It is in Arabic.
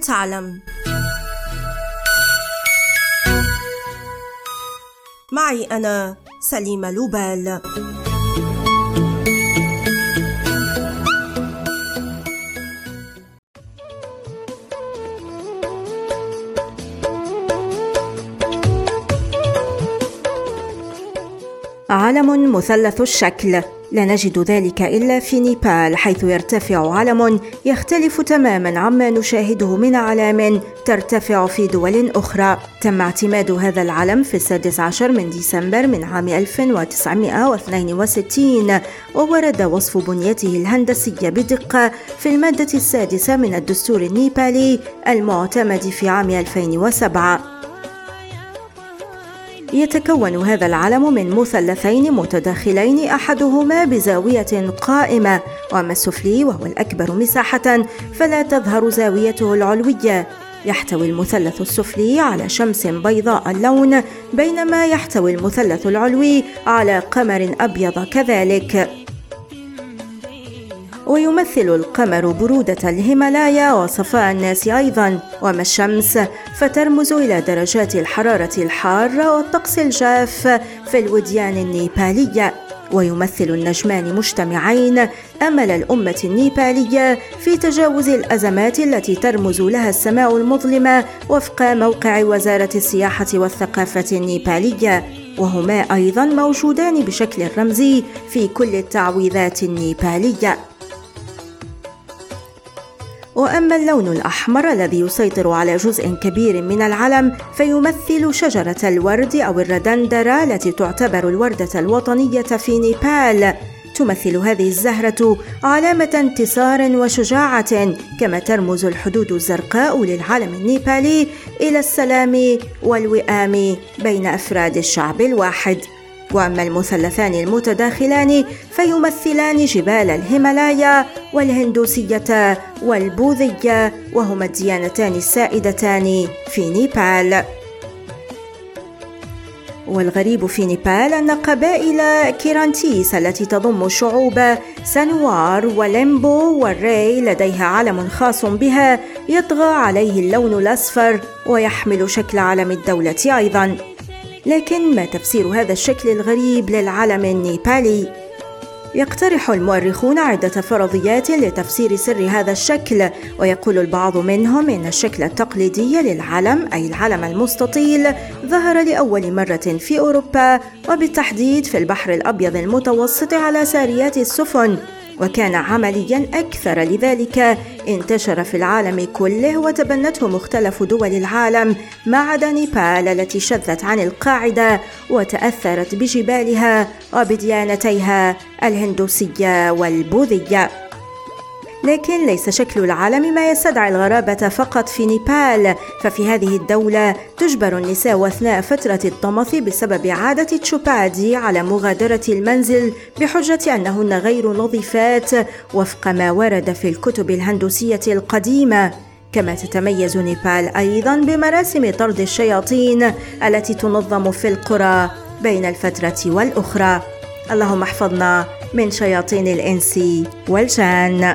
تعلم. معي أنا سليمة لوبال. علم مثلث الشكل. لا نجد ذلك إلا في نيبال حيث يرتفع علم يختلف تماما عما نشاهده من اعلام ترتفع في دول أخرى. تم اعتماد هذا العلم في السادس عشر من ديسمبر من عام 1962 وورد وصف بنيته الهندسية بدقة في المادة السادسة من الدستور النيبالي المعتمد في عام 2007 يتكون هذا العلم من مثلثين متداخلين أحدهما بزاوية قائمة وأما السفلي وهو الأكبر مساحة فلا تظهر زاويته العلوية. يحتوي المثلث السفلي على شمس بيضاء اللون بينما يحتوي المثلث العلوي على قمر أبيض كذلك. ويمثل القمر برودة الهيمالايا وصفاء الناس أيضا وما الشمس فترمز إلى درجات الحرارة الحارة والطقس الجاف في الوديان النيبالية. ويمثل النجمان مجتمعين أمل الأمة النيبالية في تجاوز الأزمات التي ترمز لها السماء المظلمة وفق موقع وزارة السياحة والثقافة النيبالية. وهما أيضا موجودان بشكل رمزي في كل التعويذات النيبالية. وأما اللون الأحمر الذي يسيطر على جزء كبير من العلم فيمثل شجرة الورد أو الردندره التي تعتبر الوردة الوطنية في نيبال تمثل هذه الزهرة علامة انتصار وشجاعة كما ترمز الحدود الزرقاء للعلم النيبالي إلى السلام والوئام بين أفراد الشعب الواحد. وأما المثلثان المتداخلان فيمثلان جبال الهيمالايا والهندوسية والبوذية وهما الديانتان السائدتان في نيبال. والغريب في نيبال أن قبائل كيرانتيس التي تضم شعوب سانوار وليمبو والراي لديها علم خاص بها يطغى عليه اللون الأصفر ويحمل شكل علم الدولة أيضاً. لكن ما تفسير هذا الشكل الغريب للعلم النيبالي؟ يقترح المؤرخون عدة فرضيات لتفسير سر هذا الشكل ويقول البعض منهم إن الشكل التقليدي للعلم أي العلم المستطيل ظهر لأول مرة في أوروبا وبالتحديد في البحر الأبيض المتوسط على ساريات السفن. وكان عمليا أكثر. لذلك انتشر في العالم كله وتبنته مختلف دول العالم ما عدا نيبال التي شذت عن القاعدة وتأثرت بجبالها وبديانتيها الهندوسية والبوذية. لكن ليس شكل العالم ما يستدعي الغرابة فقط في نيبال. ففي هذه الدولة تجبر النساء أثناء فترة الطمث بسبب عادة تشوبادي على مغادرة المنزل بحجة أنهن غير نظيفات وفق ما ورد في الكتب الهندوسية القديمة. كما تتميز نيبال أيضا بمراسم طرد الشياطين التي تنظم في القرى بين الفترة والأخرى. اللهم احفظنا من شياطين الإنس والجان.